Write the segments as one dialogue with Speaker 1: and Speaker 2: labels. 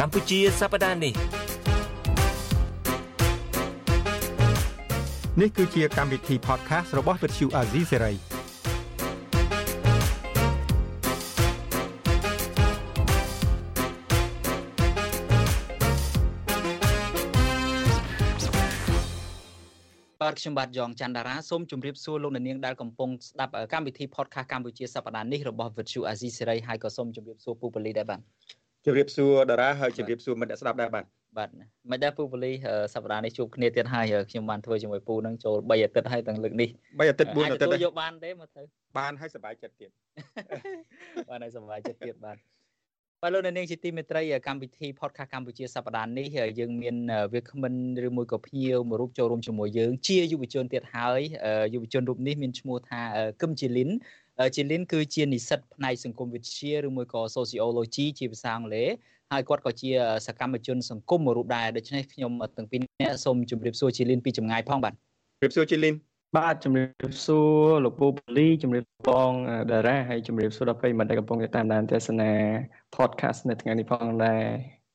Speaker 1: កម្ពុជាសប្តាហ៍នេះ
Speaker 2: នេះគឺជាកម្មវិធី podcast របស់ Vuthu Azizi Serai
Speaker 3: បាទខ្ញុំបាទយ៉ងច័ន្ទតារាសូមជម្រាបសួរលោកអ្នកនាងដែលកំពុងស្ដាប់កម្មវិធី podcast កម្ពុជាសប្តាហ៍នេះរបស់ Vuthu Azizi Serai ហើយក៏សូមជម្រាបសួរពូពលីដែរបាទ
Speaker 2: ជម្រាបសួរតារាហើយជម្រាបសួរមិត្តអ្នកស្ដាប់ដែរបាទ
Speaker 3: បាទមិនដែរពូពលីសប្តាហ៍នេះជួបគ្នាទៀតហើយខ្ញុំបានធ្វើជាមួយពូនឹងចូល3អាទិត្យហើយទាំងលើកនេះ
Speaker 2: 3អាទិត្យ4អាទិត្យ
Speaker 3: យកបានទេមកទៅ
Speaker 2: បានហើយសប្បាយចិត្តទៀត
Speaker 3: បានហើយសប្បាយចិត្តទៀតបាទបាទលោកនាងជាទីមេត្រីកម្មវិធី podcast កម្ពុជាសប្តាហ៍នេះយើងមានវាគ្មិនឬមួយក៏ភ្ញៀវមួយរូបចូលរួមជាមួយយើង ជាយុវជនទៀតហើយយុវជនរូបនេះមានឈ្មោះថាគឹមជីលីន ជីលីនគឺជានិស្សិតផ្នែកសង្គមវិទ្យាឬមួយក៏ sociology ជាភាសាអង់គ្លេសហើយគាត់ក៏ជាសកម្មជនសង្គមមួយរូបដែរដូច្នេះខ្ញុំទាំងពីរនាក់សូមជម្រាបសួរជីលីនពីចម្ងាយផងបាទ
Speaker 2: ជម្រាបសួរជីលីន
Speaker 4: បាទជំរាបសួរលោកពូបលីជំរាបបងតារាហើយជំរាបសួរដល់ប្រិយមិត្តដែលកំពុងតាមដានទស្សនា podcast នៅថ្ងៃនេះផងដែរ
Speaker 3: បាទ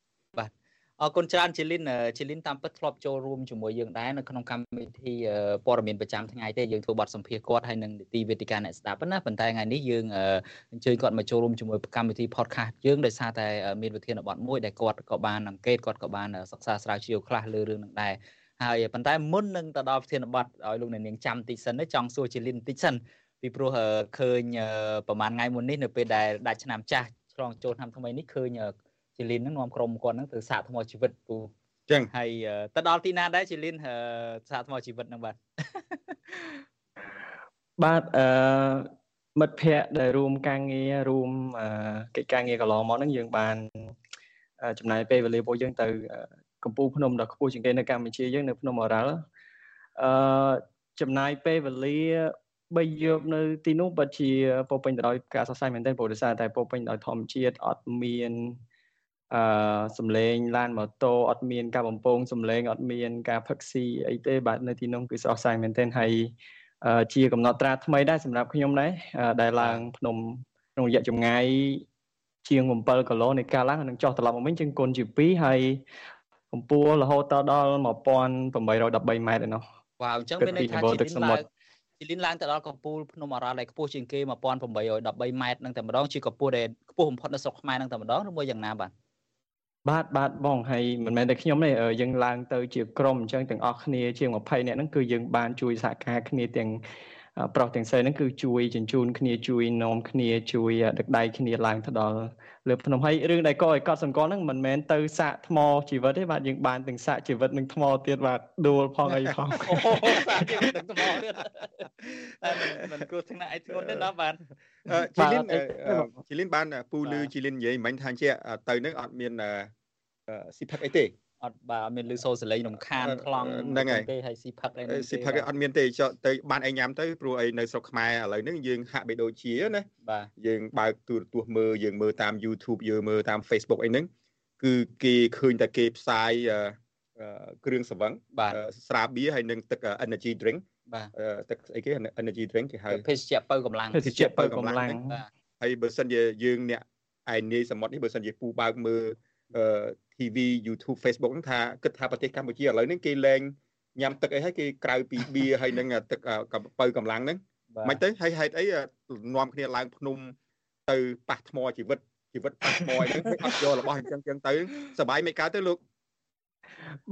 Speaker 3: អរគុណច្រើនជីលីនជីលីនតាមពិតធ្លាប់ចូលរួមជាមួយយើងដែរនៅក្នុងកម្មវិធីព័ត៌មានប្រចាំថ្ងៃទេយើងធ្វើបទសម្ភាសន៍គាត់ហើយនឹងនីតិវេទិកាអ្នកស្ដាប់ណាប៉ុន្តែថ្ងៃនេះយើងអញ្ជើញគាត់មកចូលរួមជាមួយកម្មវិធី podcast យើងដោយសារតែមានវិធានបទមួយដែលគាត់ក៏បានអង្កេតគាត់ក៏បានសិក្សាស្រាវជ្រាវខ្លះលើរឿងនឹងដែរហើយប៉ុន្តែមុននឹងទៅដល់ប្រធានបទឲ្យលោកអ្នកនាងចាំតិចសិនចង់សួរជាលិនតិចសិនពីព្រោះឃើញប្រហែលថ្ងៃមុននេះនៅពេលដែលដាច់ឆ្នាំចាស់ឆ្លងចូលឆ្នាំថ្មីនេះឃើញ ជាលិនហ្នឹងនាំក្រុមគាត់ហ្នឹងទៅសាកថ្មជីវិតពូ
Speaker 2: ចឹង
Speaker 3: ហើយទៅដល់ទីណាដែរជាលិនសាកថ្មជីវិតហ្នឹងបាទ
Speaker 4: បាទអឺមិត្តភ័ក្តិដែលរួមការងាររួមកិច្ចការងារកន្លងមកហ្នឹងយើងបានចំណាយពេលវេលាពួកយើងទៅកំពូលភ្នំដ៏ខ្ពស់ជាងគេនៅកម្ពុជាយើងនៅភ្នំអរ៉ាល់អឺចំណាយពេលវេលាបីយកនៅទីនោះពិតជាពោពេញទៅដោយការសរសៃមែនទែនព្រោះដោយសារតែពោពេញដោយធម្មជាតិអត់មាន អឺសំឡេងឡានម៉ូតូអត់មាន ការបំពងសំឡេងអត់មាន ការផឹកស៊ីអីទេបាទនៅទីនោះគឺស្រស់ស្រាយមែនទែនហើយជាកំណត់ត្រាថ្មីដែរសម្រាប់ខ្ញុំដែរដែលឡើងភ្នំក្នុងរយៈចម្ងាយជាង7គីឡូនៃការឡើងនឹងចុះត្រឡប់មកវិញជាងគុណជា2ហើយកម្ពស់រហូតដល់1813ម៉ែត្រឯនោះ
Speaker 3: វ៉ាវអញ្ចឹងមានន័យថាជីលីនឡើងជីលីនឡើងទៅដល់កម្ពស់ភ្នំអរ៉ាល់ដែលខ្ពស់ជាងគេ1813ម៉ែត្រនឹងតែម្ដងជាកម្ពស់ដែលខ្ពស់បំផុតនៅស្រុកខ្មែរនឹងតែម្ដងឬមួយយ៉ាងណាបាទ
Speaker 4: បាទបាទបងហើយមិនមែនតែខ្ញុំទេយើងឡើងទៅជាក្រុមអញ្ចឹងទាំងអស់គ្នាជាង20នាក់ហ្នឹងគឺយើងបានជួយសហការគ្នាទាំង ប្រុសទាំងស្រីហ្នឹងគឺជួយជញ្ជូនគ្នាជួយនាំគ្នាជួយដឹកដៃគ្នាឡើងទៅដល់លើភ្នំហើយរឿងដែលក៏ឲ្យកត់សម្គាល់ហ្នឹងមិនមែនទៅសាកថ្មជីវិតទេបាទយើងបានទាំងសាកជីវិតនិងថ្មទៀតបាទដួលផងអីផង
Speaker 3: អូសាកជីវិតនិងថ្មទៀតតែមិនគ្រោះថ្នាក់អីធ្ងន់ទេណាបាទ
Speaker 2: ជីលីនជីលីនបានពូលឺជីលីននិយាយមិញថាជាទៅនឹងអត់មានស៊ីផឹកអីទេ
Speaker 3: អត់បាទមានលឺសូរសលេងរំខានខ្លង
Speaker 2: ហ្នឹងហើយ
Speaker 3: ទេហើយស៊ីផឹកអីហ្នឹង
Speaker 2: ស៊ីផឹកអត់មានទេចុះទៅបានអីញ៉ាំទៅព្រោះអីនៅស្រុកខ្មែរឥឡូវហ្នឹងយើងហាក់បីដូចជាណា
Speaker 3: បាទ
Speaker 2: យើងបើកទូរទស្សន៍មើលយើងមើលតាម YouTube យើងមើលតាម Facebook អីហ្នឹងគឺគេឃើញតែគេផ្សាយគ្រឿងសង្វឹងស្រាបៀរហើយនិងទឹក energy drink
Speaker 3: បាទ
Speaker 2: ទឹកអីគេ energy drink គេហៅ
Speaker 3: ភេសជ្ជៈបើកម្លាំង
Speaker 4: ភេសជ្ជៈបើកម្លាំង
Speaker 2: បាទហើយបើសិនជាយើងអ្នកឯនាយសមុទ្រនេះបើសិនជាពូបើកមើល TV YouTube Facebook ហ្នឹងថាគិតថាប្រទេសកម្ពុជាឥឡូវហ្នឹងគេលែងញ៉ាំទឹកអីហើយគេក្រៅពីបៀហើយនឹងទឹកកំពៅកម្លាំងហ្នឹងមិនទៅហើយហេតុអីនាំគ្នាឡើងភ្នំទៅប៉ះថ្មជីវិតជីវិតប៉ះថ្មអីហ្នឹងអត់យករបស់អញ្ចឹងអញ្ចឹងទៅសបាយមិនកើតទៅលោក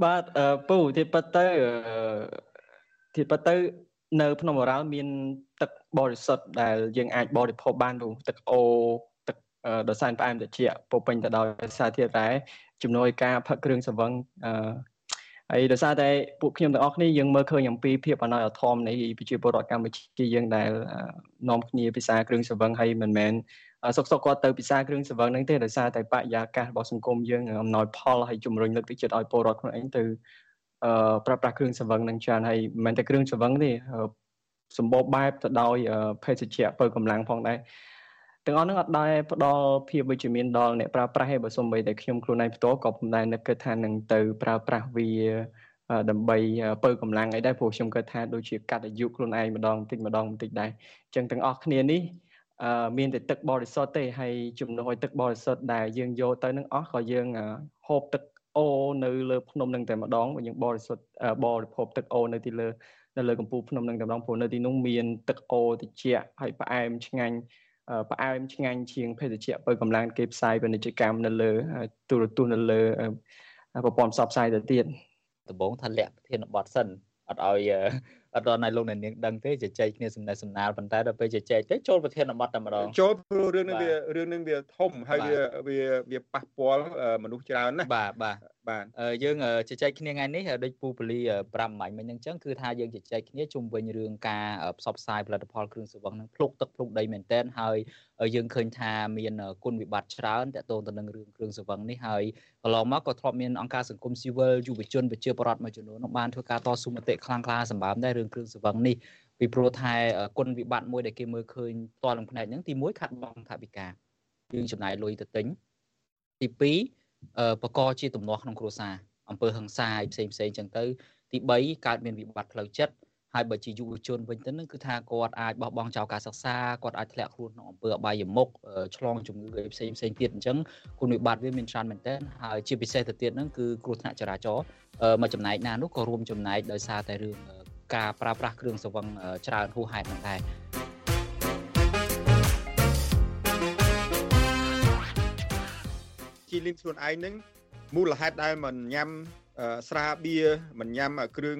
Speaker 4: បាទពូទីប៉ាទៅទីប៉ាទៅនៅភ្នំអរ៉ាល់មានទឹកបរិសុទ្ធដែលយើងអាចបរិភោគបានពូទឹកអូ ទឹកដ៏សែនផ្អែមត្រជាក់ពោពេញទៅដោយសារធាតុរ៉ែជំនួយការផឹកគ្រឿងសង្វឹងអឺហើយដោយសារតែពួកខ្ញុំទាំងអស់គ្នាយើងមើលឃើញអំពីភាពអណោយអធមនៃប្រជាពលរដ្ឋកម្ពុជាយើងដែលនាំគ្នាពិសាគ្រឿងសង្វឹងហើយមិនមែនសុកសុកគាត់ទៅពិសាគ្រឿងសង្វឹងហ្នឹងទេដោយសារតែបរិយាកាសរបស់សង្គមយើងអំណោយផលហើយជំរុញលើកទឹកចិត្តឲ្យពលរដ្ឋខ្លួនឯងទៅអឺប្រើប្រាស់គ្រឿងសង្វឹងនឹងច្រើនហើយមិនមែនតែគ្រឿងសង្វឹងទេសម្បូរបែបទៅដោយភេសជ្ជៈបើកម្លាំងផងដែរ ទាំងអស់ហ្នឹងអត់ដែរផ្ដល់ភាពវិជ្ជមានដល់អ្នកប្រើប្រាស់ទេបើសូម្បីតែខ្ញុំខ្លួនឯងផ្ទាល់ក៏មិនដែរនឹកគិតថានឹងទៅប្រើប្រាស់វាដើម្បីបើកម្លាំងអីដែរព្រោះខ្ញុំគិតថាដូចជាកាត់អាយុខ្លួនឯងម្ដងបន្តិចម្ដងបន្តិចដែរអញ្ចឹងទាំងអស់គ្នានេះអឺមានតែទឹកបរិសុទ្ធទេហើយជំនួសឲ្យទឹកបរិសុទ្ធដែលយើងយកទៅនឹងអស់ក៏យើងហូបទឹកអូនៅលើភ្នំនឹងតែម្ដងយើងបរិសុទ្ធបរិភោគទឹកអូនៅទីលើនៅលើកំពូលភ្នំនឹងតែម្ដងព្រោះនៅទីនោះមានទឹកអូត្រជាក់ហើយផ្អែមឆ្ងាញ់ ផ្អែមឆ្ងាញ់ជាងភេសជ្ជៈបើកម្លាំងគេផ្សាយពាណិជ្ជកម្មនៅលើទូរទស្សន៍នៅលើប្រព័ន្ធផ្សព្វផ្សាយទៅទៀត
Speaker 3: ដំបូងថាលាក់ប្រធានបទសិនអត់ឲ្យអត់ដល់ណៃលោកអ្នកនាងដឹងទេជជែកគ្នាសំណេះសំណាលប៉ុន្តែដល់ពេលជជែកទៅចូលប្រធានបទតែម្ដង
Speaker 2: ចូលព្រោះរឿងនឹងវារឿងនឹងវាធំហើយវាវាវាប៉ះពាល់មនុស្សច្រើនណា
Speaker 3: បាទបាទបាទយើងជជែកគ្នាថ្ងៃនេះដូចពូពូលី5ម៉ាញ់មិញហ្នឹងចឹងគឺថាយើងជជែកគ្នាជុំវិញរឿងការផ្សព្វផ្សាយផលិតផលគ្រឿងសង្វឹងហ្នឹងភ្លុកទឹកភ្លុកដីមែនតែនហើយយើងឃើញថាមានគុណវិបត្តិច្រើនតកតងទៅនឹងរឿងគ្រឿងសង្វឹងនេះហើយកន្លងមកក៏ធ្លាប់មានអង្គការសង្គមស៊ីវិលយុវជនប្រជាពលរដ្ឋមួយចំនួននោះបានធ្វើការតស៊ូមតិខ្លាំងក្លាសម្បើមដែររឿងគ្រឿងសង្វឹងនេះពីព្រោះថាគុណវិបត្តិមួយដែលគេមើលឃើញផ្ទាល់នឹងផ្នែកហ្នឹងទី1ខាត់បងថាវិការយើងចំណាយលុយទៅទិញទី2 បកជាទំនាស់ក្នុងគ្រួសារអំពើហិង្សាផ្សេងផ្សេងចឹងទៅទី3កើតមានវិបត្តិផ្លូវចិត្តហើយបើជាយុវជនវិញទៅនឹងគឺថាគាត់អាចបោះបង់ចោលការសិក្សាគាត់អាចធ្លាក់ខ្លួនក្នុងអំពើអបាយមុខឆ្លងជំងឺផ្សេងផ្សេងទៀតអញ្ចឹងគុណវិបត្តិវាមានច្រើនមែនទែនហើយជាពិសេសទៅទៀតហ្នឹងគឺគ្រោះថ្នាក់ចរាចរណ៍មួយចំណែកណានោះក៏រួមចំណែកដោយសារតែរឿងការប្រើប្រាស់គ្រឿងសង្វឹងច្រើនហួសហេតុហ្នឹងដែរ
Speaker 2: ជីលីនខ្លួនឯងហ្នឹងមូលហេតុដែលមិនញ៉ាំស្រាបៀរមិនញ៉ាំគ្រឿង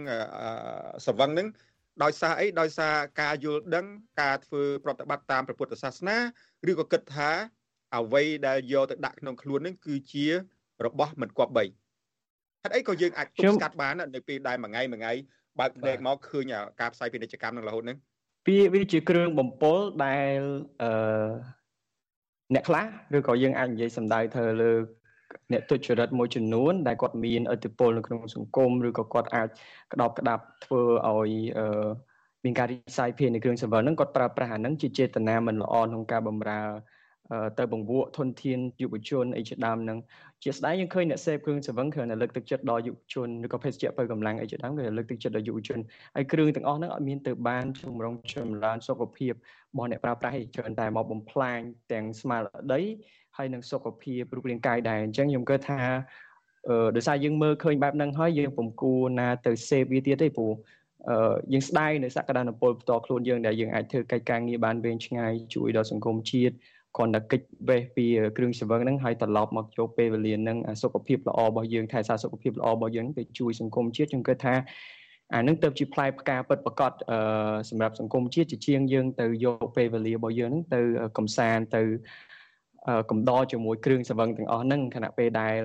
Speaker 2: សង្វឹងហ្នឹងដោយសារអីដោយសារការយល់ដឹង ការធ្វើប្រតិបត្តិតាមព្រះពុទ្ធសាសនាឬក៏គិតថាអ្វីដែលយកទៅដាក់ក្នុងខ្លួនហ្នឹងគឺជារបស់មិនគប្បីហេតុអីក៏យើងអាចទប់ស្កាត់បាននៅពេលដែលមួយថ្ងៃមួយថ្ងៃបើកភ្នែកមកឃើញការផ្សាយពាណិជ្ជកម្មនឹងរហូតហ្នឹង
Speaker 4: វាវាជាគ្រឿងបំពុលដែលអឺ អ្នកខ្លះឬក៏យើងអាចនិយាយសំដៅទៅលើអ្នកទុច្ចរិតមួយចំនួន ដែលគាត់មានឥទ្ធិពលនៅក្នុងសង្គមឬក៏គាត់អាចក្តោបក្តាប់ធ្វើឲ្យអឺមានការរិះសាយភាននៃគ្រឿងសង្វឹងហ្នឹងគាត់ប្រើប្រាស់អាហ្នឹងជាចេតនាមិនល្អក្នុងការបម្រើ ទៅបង្វក់ធនធានយុវជនអីជាដើមហ្នឹងជាស្ដែងយើងឃើញអ្នកសេពគ្រឿងសង្វឹងគ្រាន់តែលើកទឹកចិត្តដល់យុវជនឬក៏ភេសជ្ជៈបើកម្លាំងអីជាដើមគឺលើកទឹកចិត្តដល់យុវជនហើយគ្រឿងទាំងអស់ហ្នឹងអត់មានទៅបានជំរុងចម្រើនសុខភាពរបស់អ្នកប្រើប្រាស់ឯច្រើនតែមកបំផ្លាញទាំងស្មារតីហើយនឹងសុខភាពរូបរាងកាយដែរអញ្ចឹងខ្ញុំគិតថាអឺដោយសារយើងមើលឃើញបែបហ្នឹងហើយយើងពុំគួរណាទៅសេពវាទៀតទេព្រោះអឺយើងស្ដាយនៅសក្តានុពលផ្ទាល់ខ្លួនយើងដែលយើងអាចធ្វើកិច្ចការងារបានវែងឆ្ងាយជួយដល់សង្គមជាតិ គ្រាន់តែកិច្ចវេះពីគ្រឿងសង្វឹងហ្នឹងហើយត្រឡប់មកយកពេលវេលាហ្នឹងសុខភាពល្អរបស់យើងថែសារសុខភាពល្អរបស់យើងទៅជួយសង្គមជាតិខ្ញុំគិតថាអានឹងទៅជាផ្លែផ្កាពិតប្រកបអឺសម្រាប់សង្គមជាតិជាជាងយើងទៅយកពេលវេលារបស់យើងហ្នឹងទៅកំសាន្តទៅកំដរជាមួយគ្រឿងសង្វឹងទាំងអស់ហ្នឹងខណៈពេលដែល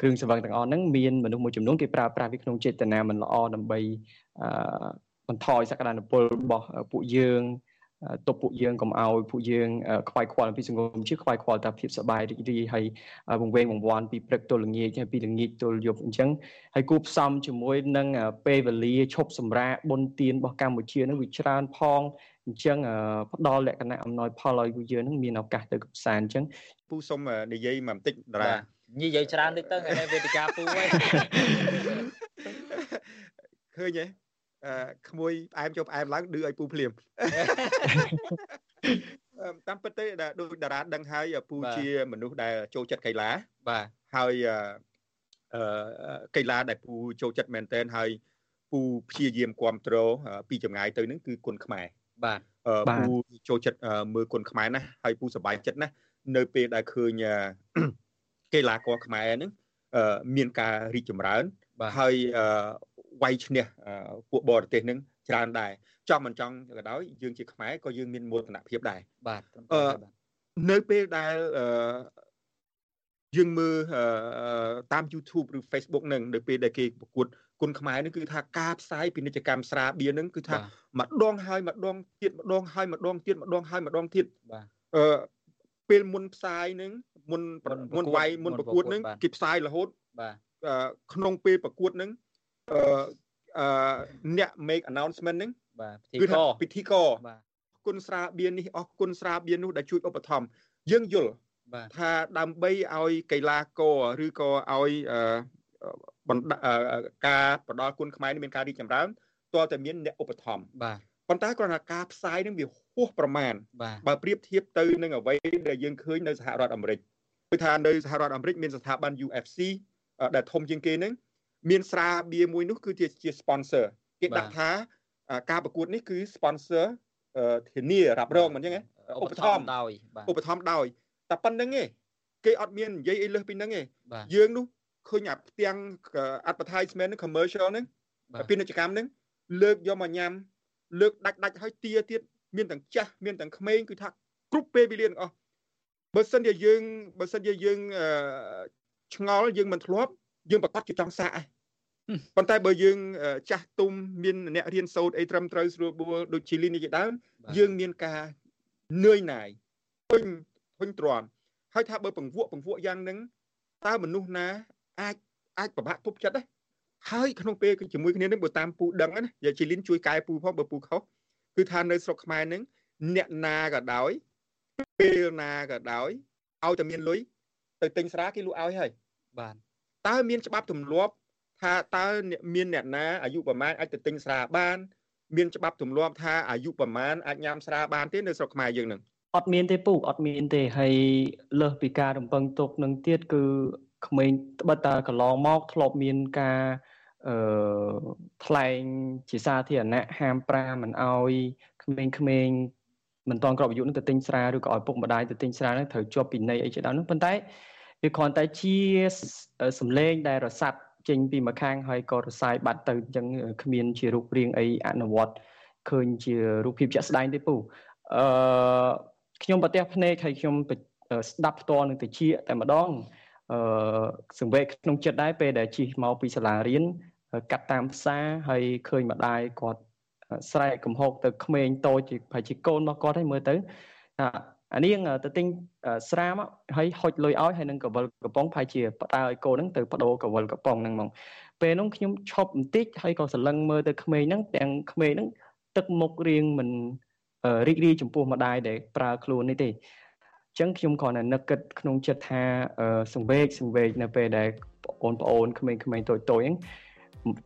Speaker 4: គ្រឿងសង្វឹងទាំងអស់ហ្នឹងមានមនុស្សមួយចំនួនគេប្រើប្រាស់វាក្នុងចេតនាមិនល្អដើម្បីបន្ថយសក្តានុពលរបស់ពួកយើង ទប់ពួកយើងកុំឲ្យពួកយើងខ្វាយខ្វល់ពីសង្គមជាតិខ្វាយខ្វល់តែភាពសប្បាយរីករាយហើយវង្វេងវង្វាន់ពីព្រឹកទល់ល្ងាចហើយពីល្ងាចទល់យប់អញ្ចឹងហើយគូផ្សំជាមួយនឹងពេលវេលាឈប់សម្រាកបុណ្យទានរបស់កម្ពុជានឹងវាច្រើនផងអញ្ចឹងផ្ដល់លក្ខណៈអំណោយផលឲ្យយើងនឹងមានឱកាសទៅកំសាន្តអញ្ចឹង
Speaker 2: ពូសុំនិយាយមកបន្តិចតារា
Speaker 3: និយាយច្រើនតិចទៅថ្ងៃវេទិកាពូហើយ
Speaker 2: ឃើញទេអឺ ក្មួយផ្អែមចូលផ្អែមឡើងឌឺឲ្យពូភ្លាមតាមពិតទេដូចតារាដឹងហើយពូជាមនុស្សដែលចូលចិត្តកីឡា
Speaker 3: បាទ
Speaker 2: ហើយអឺកីឡាដែលពូចូលចិត្តមែនទែនហើយពូព្យាយាមគ្រប់គ្រងពីចម្ងាយទៅនឹងគឺគុណខ្មែរ
Speaker 3: បាទ
Speaker 2: ពូចូលចិត្តមើលគុនខ្មែរណាហើយពូសប្បាយចិត្តណានៅពេលដែលឃើញកីឡាករខ្មែរហ្នឹងមានការរីកចម្រើនហើយ វាយឈ្នះពួកបរទេសហ្នឹងច្រើនដែរចង់មិនចង់ក៏ដោយយើងជាខ្មែរក៏យើងមានមោទនភាពដែរ
Speaker 3: បាទ
Speaker 2: នៅពេលដែលយើងមើលតាម YouTube ឬ Facebook នឹងនៅពេលដែលគេប្រកួតគុណខ្មែរនេះគឺថាការផ្សាយពាណិជ្ជកម្មស្រាបៀរនឹងគឺថាម្ដងហើយម្ដងទៀតម្ដងហើយម្ដងទៀតម្ដងហើយម្ដងទៀត
Speaker 3: បាទ
Speaker 2: អឺពេលមុនផ្សាយនឹងមុនមុនវាយមុនប្រកួតនឹងគេផ្សាយរហូត
Speaker 3: បាទ
Speaker 2: ក្នុងពេលប្រកួតនឹង អឺអឺអ្នក make announcement នឹង
Speaker 3: បាទពិធីករ
Speaker 2: ពិធីករបាទគុណស្រាបៀរនេះអស់គុណស្រាបៀរនោះដែលជួយឧបត្ថម្ភយើងយល់ថាដើម្បីឲ្យកីឡាករឬក៏ឲ្យការផ្ដល់គុណខ្មែរនេះមានការរីកចម្រើនតើតែមានអ្នកឧបត្ថម្ភ
Speaker 3: បាទ
Speaker 2: ប៉ុន្តែគ្រាន់តែការផ្សាយនឹងវាហួសប្រមាណ
Speaker 3: បាទ
Speaker 2: បើប្រៀបធៀបទៅនឹងអ្វីដែលយើងឃើញនៅសហរដ្ឋអាមេរិកគឺថានៅសហរដ្ឋអាមេរិកមានស្ថាប័ន UFC អឺដែលធំជាងគេហ្នឹង មានស្រាបៀរមួយនោះគឺជាជា sponsor គេដាក់ថាអឺការប្រកួតនេះគឺ sponsor អឺធានារ៉ាប់រងមិនអញ្ចឹងហ៎
Speaker 3: ឧបត្ថម្ភដោយបាទ
Speaker 2: ឧបត្ថម្ភដោយតែប៉ុណ្្នឹងឯងគេអត់មាននិយាយអីលើសពីហ្នឹងឯង
Speaker 3: បាទ
Speaker 2: យើងនោះឃើញអាផ្ទាំង advertisement ហ្នឹង commercial ហ្នឹង
Speaker 3: បាទ
Speaker 2: ពាណិជ្ជកម្មហ្នឹងលើកយកមកញ៉ាំលើកដាច់ដាច់ឲ្យទាទៀតមានទាំងចាស់មានទាំងក្មេងគឺថាគ្រប់ពេលវេលាទាំងអស់បើសិនជាយើងបើសិនជាយើងអឺឆ្ងល់យើងមិនធ្លាប់យើងប្រកាសជាចង់សាកឯង ប៉ុន្តែបើយើងអឺចាស់ទុំមានអ្នករៀនសូត្រអីត្រឹមត្រូវស្រួលបួលដូចជាលីននេះជាដើម
Speaker 3: បាទ
Speaker 2: យើងមានការនឿយណាយធុញធុញទ្រាន់ហើយថាបើពង្វក់ពង្វក់យ៉ាងហ្នឹងតើមនុស្សណាអាចអាចប្របាក់ទប់ចិត្តដែរហើយក្នុងពេលជាមួយគ្នានឹងបើតាមពូដឹងណាយាជីលីនជួយកែពូផងបើពូខុសគឺថានៅស្រុកខ្មែរហ្នឹងអ្នកណាក៏ដោយពេលណាក៏ដោយឲ្យតែមានលុយទៅទិញស្រាគេលក់ឲ្យហើយ
Speaker 3: បាទ
Speaker 2: តើមានច្បាប់ទម្លាប់ ថាតើអ្នកមានអ្នកណាអាយុប្រមាណអាចទៅទិញស្រាបាន មានច្បាប់ទម្លាប់ថាអាយុប្រមាណអាចញ៉ាំស្រាបានទេនៅស្រុកខ្មែរយើងនឹង
Speaker 4: អត់មានទេពូអត់មានទេហើយលើសពីការរំពឹងទុកនឹងទៀតគឺក្មេងត្បិតតែកន្លងមកធ្លាប់មានការអឺថ្លែងជាសាធារណៈហាម5មិនអោយក្មេងៗមិនតន់គ្រប់អាយុនឹងទៅទិញស្រាឬក៏ឲ្យពុកម្ដាយទៅទិញស្រានឹងត្រូវជាប់ពីនៃអីជាដើមនោះប៉ុន្តែវាគ្រាន់តែជាសំឡេងដែលរសាត់ ចេញពីម្ខាងហើយក៏រសាយបាត់ទៅអញ្ចឹងគ្មានជារូបរាងអីអនុវត្តឃើញជារូបភាពជាក់ស្ដែងទេពូអឺខ្ញុំប្រទះភ្នែកហើយខ្ញុំស្ដាប់ផ្ទាល់នឹងតិចតែម្ដងអឺសង្វេគក្នុងចិត្តដែរពេលដែលជិះមកពីសាលារៀនកាត់តាមផ្សារហើយឃើញម្ដាយគាត់ស្រែកកំហុកទៅក្មេងតូចជាប្រហែលជាកូនរបស់គាត់ហើយមើលទៅថា អានាងទៅទិញស្រាមកហើយហុចលុយឲ្យហើយនឹងកវលកំប៉ុងប្រហែលជាផ្ដើឲ្យកូនហ្នឹងទៅបដូរកវលកំប៉ុងហ្នឹងហ្មងពេលនោះខ្ញុំឈប់បន្តិចហើយក៏សន្លឹងមើលទៅក្មេងហ្នឹងទាំងក្មេងហ្នឹងទឹកមុខរៀងមិនរីករាយចំពោះម្ដាយដែលប្រើខ្លួននេះទេអញ្ចឹងខ្ញុំគ្រាន់តែនឹកគិតក្នុងចិត្តថាសង្វេកសង្វេកនៅពេលដែលបងប្អូនក្មេងៗតូចតូចហ្នឹង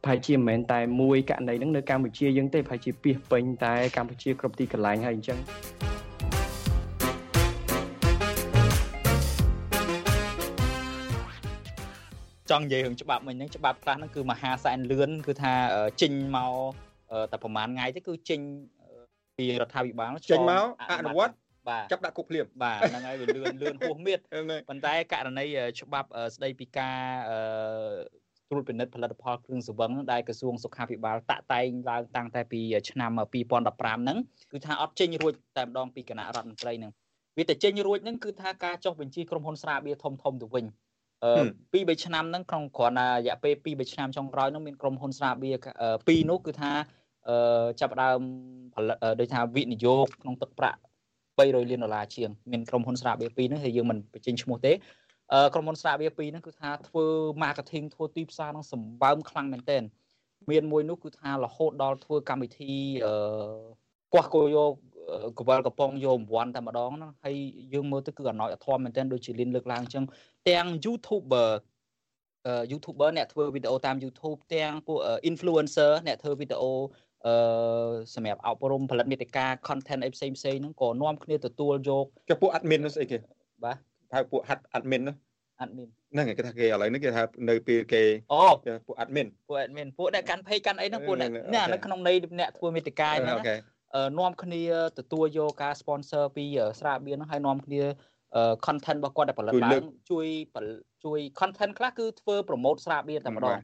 Speaker 4: ប្រហែលជាមិនមែនតែមួយករណីហ្នឹងនៅកម្ពុជាយើងទេប្រហែលជាពីពេញតែកម្ពុជាគ្រប់ទីកន្លែងហើយអញ្ចឹង
Speaker 3: ចង់និយាយរឿងច្បាប់មិញហ្នឹងច្បាប់ខ្លះហ្នឹងគឺមហាសែនលឿនគឺថាចេញមកតែប្រហែលថ្ងៃទេគឺចេញពីរដ្ឋាភិបាល
Speaker 2: ចេញមកអនុវត្ត
Speaker 3: បាទ
Speaker 2: ចាប់ដាក់គុកភ្លាម
Speaker 3: បាទហ្នឹងហើយវាលឿនលឿនហួសមៀតប៉ុន្តែករណីច្បាប់ស្ដីពីការត្រួតពិនិត្យផលិតផលគ្រឿងសង្វឹងដែលក្រសួងសុខាភិបាលតាក់តែងឡើងតាំងតែពីឆ្នាំ2015ហ្នឹងគឺថាអត់ចេញរួចតែម្ដងពីគណៈរដ្ឋមន្ត្រីហ្នឹងវាតែចេញរួចហ្នឹងគឺថាការចុះបញ្ជីក្រុមហ៊ុនស្រាបៀរធំធំទៅវិញ អឺពី3ឆ្នាំហ្នឹងក្នុងគ្រាន់តែរយៈពេល2 3ឆ្នាំចុងក្រោយហ្នឹងមានក្រុមហ៊ុនស្រាបៀរ2នោះគឺថាអឺចាប់ដើមផលិតដូចថាវិនិយោគក្នុងទឹកប្រាក់300លានដុល្លារជាងមានក្រុមហ៊ុនស្រាបៀរ2ហ្នឹងហើយយើងមិនបញ្ចេញឈ្មោះទេអឺក្រុមហ៊ុនស្រាបៀរ2ហ្នឹងគឺថាធ្វើ marketing ធ្វើទីផ្សារហ្នឹងសម្បើមខ្លាំងមែនទែនមានមួយនោះគឺថារហូតដល់ធ្វើកម្មវិធីអឺកោះគោយកកវលកំប៉ុងយករង្វាន់តែម្ដងហ្នឹងហើយយើងមើលទៅគឺអណោចអធមមែនទែនដូចជាលៀនលើកឡើងអញ្ចឹង ទាំង YouTuber អឺ YouTuber អ្នកធ្វើវីដេអូតាម YouTube ទាំងពួក influencer អ្នកធ្វើវីដេអូអឺសម្រាប់អប់រំផលិតមេតិកា content អីផ្សេងផ្សេងហ្នឹងក៏នាំគ្នាទទួលយក
Speaker 2: គេពួក admin នោះស្អីគេ
Speaker 3: បាទ
Speaker 2: ហៅពួក admin នោះ
Speaker 3: admin
Speaker 2: ហ្នឹងគេថាគេឥឡូវនេះគេថានៅពេលគេ
Speaker 3: អូ
Speaker 2: ពួក admin
Speaker 3: ពួក admin ពួកអ្នកកាន់ page កាន់អីហ្នឹងពួកអ្នក
Speaker 2: អូខេ
Speaker 3: នៅក្នុងន័យអ្នកធ្វើមេតិកាហ្នឹង
Speaker 2: អូខេ
Speaker 3: នាំគ្នាទទួលយកការ sponsor ពីស្រាបៀរហ្នឹងហើយនាំគ្នា content របស់គាត់ដែលផលិតឡើងជួយជួយ content ខ្លះគឺធ្វើ promote ស្រាបៀរតែម្ដង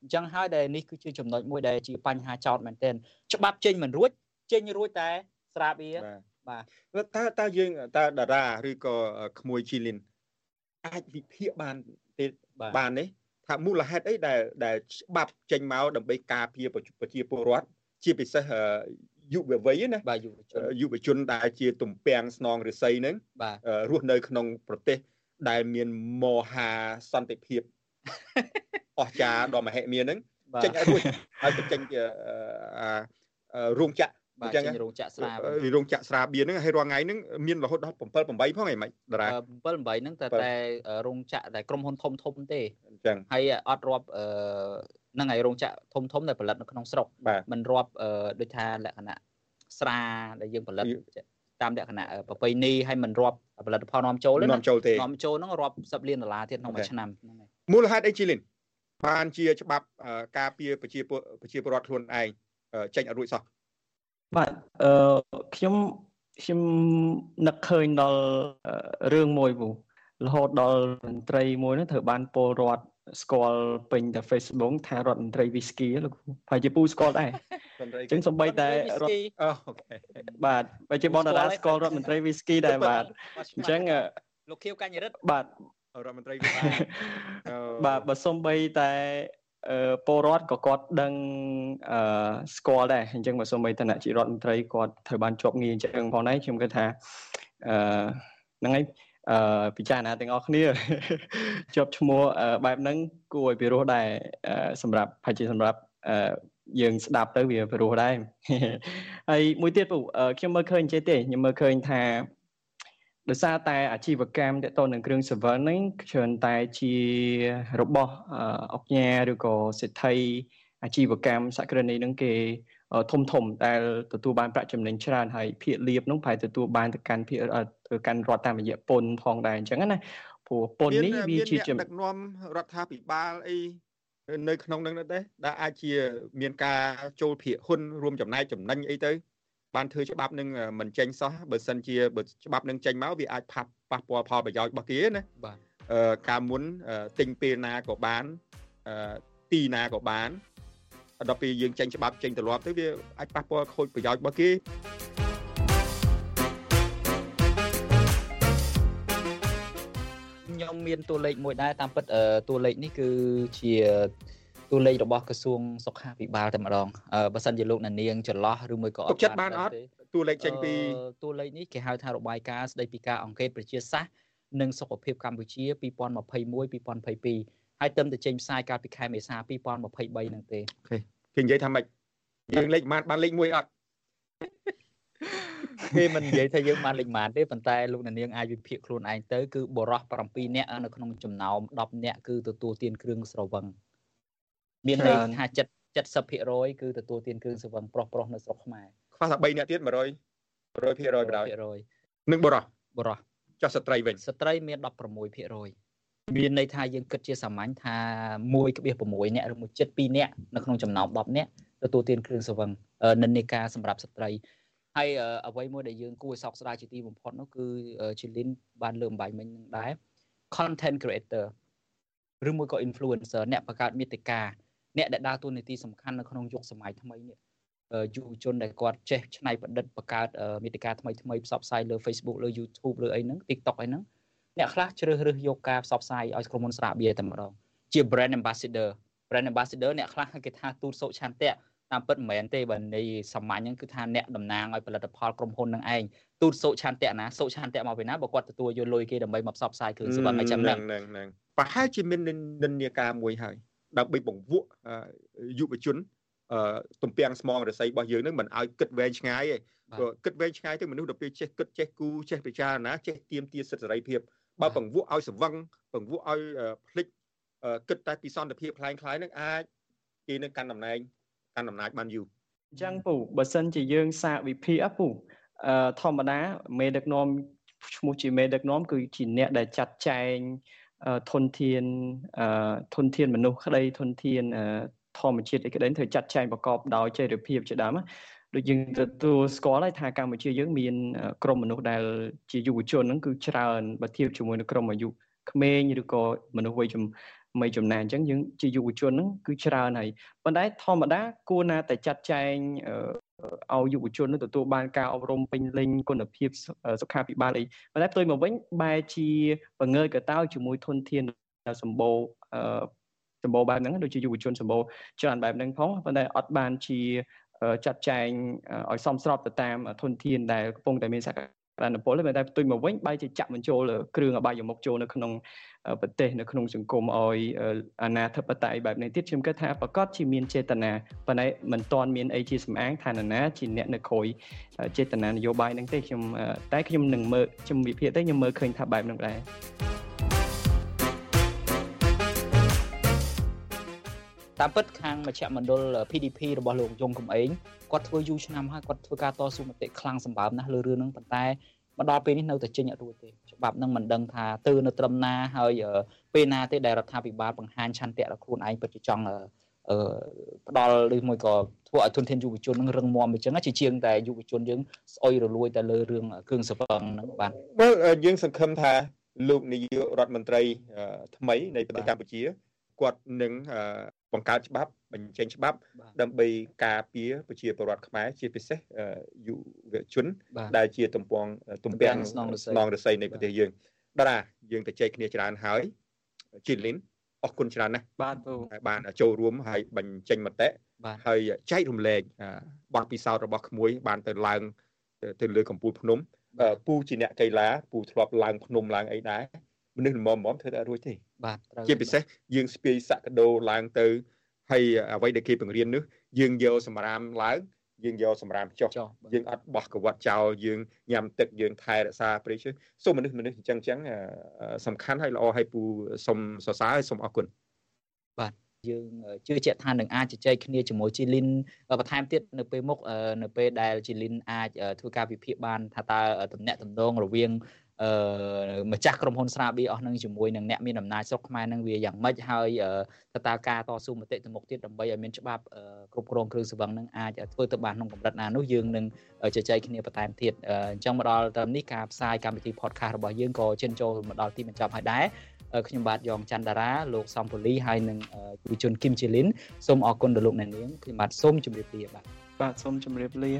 Speaker 3: អញ្ចឹងហើយដែលនេះគឺជាចំណុចមួយដែលជាបញ្ហាចោតមែនទែនច្បាប់ចេញមិនរួចចេញរួចតែស្រាបៀរបាទ
Speaker 2: តើតើយើងតើតារាឬក៏ក្មួយជីលីនអាចវិភាគបានទេបាននេះថាមូលហេតុអីដែលដែលច្បាប់ចេញមកដើម្បីការពារប្រជាពលរដ្ឋជាពិសេស យុវវ័យណា
Speaker 3: បាទយុវជន
Speaker 2: យុវជនដែលជាទំពាំងស្នងរិស័យហ្នឹង
Speaker 3: បាទ
Speaker 2: រស់នៅក្នុងប្រទេសដែលមានមហាសន្តិភាពអស្ចារ្យដ៏មហិមាហ្នឹងចេញឲ្យរួចហើយទៅចេញជារោងចក្រ
Speaker 3: បាទចេញរោងចក្រស្រា
Speaker 2: រោងចក្រស្រាបៀរហ្នឹងហើយរាល់ថ្ងៃហ្នឹងមានរហូតដល់7 8ផងឯងមិនតារា
Speaker 3: 7 8ហ្នឹងតែតែរោងចក្រតែក្រុមហ៊ុនធំធំទេ
Speaker 2: អញ្ចឹង
Speaker 3: ហើយអត់រាប់អឺហ្នឹងហើយរោងចក្រធំធំដែលផលិតនៅក្នុងស្រុកមិនរាប់ដូចថាលក្ខណៈស្រាដែលយើងផលិតតាមលក្ខណៈប្រពៃណីហើយមិនរាប់ផលិតផលនាំចូលទេ
Speaker 2: នាំចូលទេ
Speaker 3: នាំចូលហ្នឹងរាប់10លានដុល្លារទៀតក្នុងមួយឆ្នាំហ្នឹងហើយ
Speaker 2: មូលហេតុអីជីលីនបានជាច្បាប់ការពារប្រជាប្រជាពលរដ្ឋខ្លួនឯងចេញអត់រួចសោះ
Speaker 4: បាទអឺខ្ញុំខ្ញុំនឹកឃើញដល់រឿងមួយពូរហូតដល់មន្ត្រីមួយនោះត្រូវបានពលរដ្ឋ ស្គាល់ពេញតែ Facebook ថារដ្ឋមន្ត្រី Whisky លោកហើយជាពូស្គាល់ដែរអញ្ចឹងសំបីតែរដ្ឋអូខេបាទបើជាបងតារាស្គាល់រដ្ឋមន្ត្រី Whisky ដែរបាទអញ្ចឹង
Speaker 3: លោកខៀវកញ្ញរិទ្ធ
Speaker 4: បាទ
Speaker 2: រដ្ឋមន្ត្រី
Speaker 4: បាទបើសំបីតែពលរដ្ឋក៏គាត់ដឹងអឺស្គាល់ដែរអញ្ចឹងបើសូម្បីឋានៈជារដ្ឋមន្ត្រីគាត់ត្រូវបានជាប់ងារអញ្ចឹងផងដែរខ្ញុំគិតថាអឺហ្នឹងហើយ អឺពិចារណាទាំងអស់គ្នាជាប់ឈ្មោះបែបហ្នឹងគួរឲ្យពិរោះដែរសម្រាប់ប្រហែលជាសម្រាប់អឺយើងស្ដាប់ទៅវាពិរោះដែរហើយមួយទៀតពូខ្ញុំមើលឃើញចេះទេខ្ញុំមើលឃើញថាដោយសារតែអាជីវកម្មតទៅនឹងគ្រឿងសង្វឹងហ្នឹងច្រើនតែជារបស់អង្គការឬក៏សិទ្ធិអាជីវកម្មសក្តិនេះហ្នឹងគេ ធំធំដែលទទួលបានប្រាក់ចំណេញច្រើនហើយភាគលៀបនោះប្រហែលទទួលបានទៅកាន់ភាគកាន់រដ្ឋតាមរយៈពន្ធផងដែរអញ្ចឹងណាព្រោះពន្ធនេះវាជា
Speaker 2: ដឹកនាំរដ្ឋាភិបាលអីនៅក្នុងនឹងដែរដែលអាចជា មានការចូលភាគហ៊ុនរួមចំណែកចំណេញអីទៅបានធ្វើច្បាប់នឹងមិនចេញសោះបើសិនជាបើច្បាប់នឹងចេញមកវាអាចផាត់ប៉ះពាល់ផលប្រយោជន៍របស់គេណា
Speaker 3: បាទ
Speaker 2: អឺការមុនទិញពេលណាក៏បានអឺទីណាក៏បាន ដល់ពេលយើងចេញច្បាប់ចេញទម្លាប់ទៅវាអាចប៉ះពាល់ខូចប្រយោជន៍របស់គេ
Speaker 3: ខ្ញុំមានតួលេខមួយដែរតាមពិតតួលេខនេះគឺជាតួលេខរបស់ក្រសួងសុខាភិបាលតែម្ដងបើសិនជាលោកណានាងចន្លោះឬមួយក៏
Speaker 2: អត់ចិត្តបានអត់តួលេខចេញពី
Speaker 3: តួលេខនេះគេហៅថារបាយការណ៍ស្ដីពីការអង្កេតប្រជាសាស្ត្រនិងសុខភាពកម្ពុជា2021 2022 ហើយទៅតែចេញផ្សាយកាលពីខែមេសា2023ហ្នឹងទេ
Speaker 2: អូខេគេនិយាយថាម៉េចយើងលេខម៉ានបានលេខ1អត់
Speaker 3: គេមិននិយាយថាយើងបានលេខម៉ានទេប៉ុន្តែលោកនាងអាចវិភាគខ្លួនឯងទៅគឺបរោះ7នាក់នៅក្នុងចំណោម10នាក់គឺទទួលទានគ្រឿងស្រវឹងមានន័យថា70 70%គឺទទួលទានគ្រឿងស្រវឹងប្រុសប្រុសនៅស្រុកខ្មែរ
Speaker 2: ខ្វះតែ3នាក់ទៀត100 100%បណ្ដោយនឹងបរោះ
Speaker 3: បរោះ
Speaker 2: ចុះស្ត្រីវិញ
Speaker 3: ស្ត្រីមាន16% មានន័យថាយើងគិតជាសាមញ្ញថា1.6នាក់ឬមួយ7.2នាក់នៅក្នុងចំណោម10នាក់ទទួលទានគ្រឿងស្រវឹងនិន្នាការសម្រាប់ស្ត្រីហើយអ្វីមួយដែលយើងគួរឲ្យសោកស្ដាយជាទីបំផុតនោះគឺជាលីនបានលើកបំបែកមិញនឹងដែរ content creator ឬមួយក៏ influencer អ្នកបង្កើតមាតិកាអ្នកដែលដើរតួនាទីសំខាន់នៅក្នុងយុគសម័យថ្មីនេះយុវជនដែលគាត់ចេះច្នៃប្រឌិតបង្កើតមាតិកាថ្មីថ្មីផ្សព្វផ្សាយលើ Facebook លើ YouTube លើអីហ្នឹង TikTok អីហ្នឹង អ្នកខ្លះជ្រើសរើសយកការផ្សព្វផ្សាយឲ្យក្រុមហ៊ុនស្រាបៀរតែម្ដងជា brand ambassador brand ambassador អ្នកខ្លះគេថាទូតសុឆន្ទៈតាមពិតមិនមែនទេបើន័យសាមញ្ញហ្នឹងគឺថាអ្នកតំណាងឲ្យផលិតផលក្រុមហ៊ុននឹងឯងទូតសុឆន្ទៈណាសុឆន្ទៈមកពីណាបើគាត់ទទួលយកលុយគេដើម្បីមកផ្សព្វផ្សាយគ្រឿងសង្វឹងអីចឹងហ្នឹង
Speaker 2: ហ្នឹងប្រហែលជាមាននិន្នាការមួយហើយដើម្បីបង្វក់យុវជនទំពាំងស្មងរស័យរបស់យើងនឹងមិនឲ្យគិតវែងឆ្ងាយទេព្រោះគិតវែងឆ្ងាយទៅមនុស្សដល់ពេលចេះគិតចេះគូចេះពិចារណាចេះទៀមទាសិទ្ធិសេរីភាព បើបង្វក់ឲ្យស្វឹងបង្វក់ឲ្យភ្លេចគិតតែពីសន្តិភាពคล้ายคล้ายនឹងអាចគេនឹងកាន់តំណែងកាន់អំណាចបានយូរ
Speaker 4: អញ្ចឹងពូបើសិនជាយើងសាកវិភាគអពូអឺធម្មតាមេដឹកនាំឈ្មោះជាមេដឹកនាំគឺជាអ្នកដែលចាត់ចែងធនធានធនធានមនុស្សក្តីធនធានធម្មជាតិអីក្តីត្រូវចាត់ចែងប្រកបដោយចីរភាពជាដើម ដូចយើងទទួលស្គាល់ហើយថាកម្ពុជាយើងមានក្រុមមនុស្សដែលជាយុវជនហ្នឹងគឺច្រើនបើធៀបជាមួយនឹងក្រុមអាយុក្មេងឬក៏មនុស្សវ័យចំមីចំណានអញ្ចឹងយើងជាយុវជនហ្នឹងគឺច្រើនហើយប៉ុន្តែធម្មតាគួរណាតែចាត់ចែងឲ្យយុវជននឹងទទួលបានការអប់រំពេញលេញគុណភាពសុខាភិបាលអីប៉ុន្តែផ្ទុយមកវិញបែរជាបង្ងើយកតោជាមួយធនធានសម្បូរសម្បូរបែបហ្នឹងដូចជាយុវជនសម្បូរច្រើនបែបហ្នឹងផងប៉ុន្តែអត់បានជា ចាត់ចែងឲ្យសមស្របទៅតាមធនធានដែលកំពុងតែមានសក្តានុពលតែផ្ទុយមកវិញបែរជាចាក់បញ្ចូលគ្រឿងអបាយមុខចូលនៅក្នុងប្រទេសនៅក្នុងសង្គមឲ្យអាណាធិបតេយ្យបែបនេះទៀតខ្ញុំគិតថាប្រកាសជាមានចេតនាប៉ុន្តែមិនទាន់មានអីជាសម្អាងថានរណាជាអ្នកនៅក្រោយចេតនានយោបាយហ្នឹងទេខ្ញុំតែខ្ញុំនឹងមើលខ្ញុំវិភាគទៅខ្ញុំមើលឃើញថាបែបហ្នឹងដែរ
Speaker 3: តាមពិតខាងមជ្ឈមណ្ឌល PDP របស់លោកយងកំឯងគាត់ធ្វើយូរឆ្នាំហើយគាត់ធ្វើការតស៊ូមតិខ្លាំងសម្បើមណាស់លើរឿងហ្នឹងប៉ុន្តែមកដល់ពេលនេះនៅតែចេញអត់រួចទេច្បាប់នឹងមិនដឹងថាទៅនៅត្រឹមណាហើយពេលណាទេដែលរដ្ឋាភិបាលបង្ហាញឆន្ទៈដល់ខ្លួនឯងពិតជាចង់អឺផ្ដល់ឬមួយក៏ធ្វើឲ្យទុនធានយុវជននឹងរឹងមាំអញ្ចឹងជាជាងតែយុវជនយើងស្អុយរលួយតែលើរឿងគ្រឿងសង្វឹងហ្នឹងបាទ
Speaker 2: បើយើងសង្ឃឹមថាលោកនាយករដ្ឋមន្ត្រីថ្មីនៃប្រទេសកម្ពុជាគាត់នឹង បង្កើតច្បាប់បញ្ចេញច្បាប់ ដើម្បីការពារប្រជាពលរដ្ឋខ្មែរជាពិសេសយុវជន ដែលជាទំពាំងទំពាំងស្នងរស័យនៃប្រទេសយើងបាទយើងទៅចែកគ្នាច្រើនហើយជីលីនអរគុណច្រើនណាស់
Speaker 4: បាទ
Speaker 2: បានចូលរួមហើយបញ្ចេញមតិហើយចែករំលែកបទពិសោធន៍របស់ក្មួយ បានទៅឡើងទៅលើកំពូលភ្នំពូជាអ្នកកីឡាពូធ្លាប់ឡើងភ្នំឡើងអីដែរមនុស្សល្មមៗធ្វើតែរួចទេ
Speaker 3: បាទ
Speaker 2: ជាពិសេសយើងស្ពាយសក្ដោឡើងទៅហើយអ្វីដែលគេបង្រៀននោះយើងយកសម្រាមឡើងយើងយកសម្រាមចុះយើងអត់បោះកវត្តចោលយើងញ៉ាំទឹកយើងថែរក្សាព្រៃឈើសូមមនុស្សមនុស្សអញ្ចឹងអញ្ចឹងសំខាន់ហើយល្អហើយពូសូមសរសើរហើយសូមអរគុណ
Speaker 3: បាទយើងជឿជាក់ថានឹងអាចជជែកគ្នាជាមួយជីលីនបន្ថែមទៀតនៅពេលមុខនៅពេលដែលជីលីនអាចធ្វើការវិភាគបានថាតើតំណែងតំណងរវាង អឺម្ចាស់ក្រុមហ៊ុនស្រាបៀរអស់នឹងជាមួយនឹងអ្នកមានអំណាចស្រុកខ្មែរនឹងវាយ៉ាងម៉េចហើយតើតើការតស៊ូមតិទៅមុខទៀតដើម្បីឲ្យមានច្បាប់គ្រប់គ្រងគ្រឿងសង្វឹងនឹងអាចធ្វើទៅបានក្នុងកម្រិតណានោះយើងនឹងជជែកគ្នាបន្ថែមទៀតអញ្ចឹងមកដល់ត្រឹមនេះការផ្សាយកម្មវិធី podcast របស់យើងក៏ជិនចូលមកដល់ទីបញ្ចប់ហើយដែរខ្ញុំបាទយ៉ងច័ន្ទតារាលោកសំពូលីហើយនិងយុវជនគឹមជាលីនសូមអរគុណដល់លោកអ្នកនាងខ្ញុំបាទសូមជម្រាបលាបាទ
Speaker 4: បាទសូមជម្រាបលា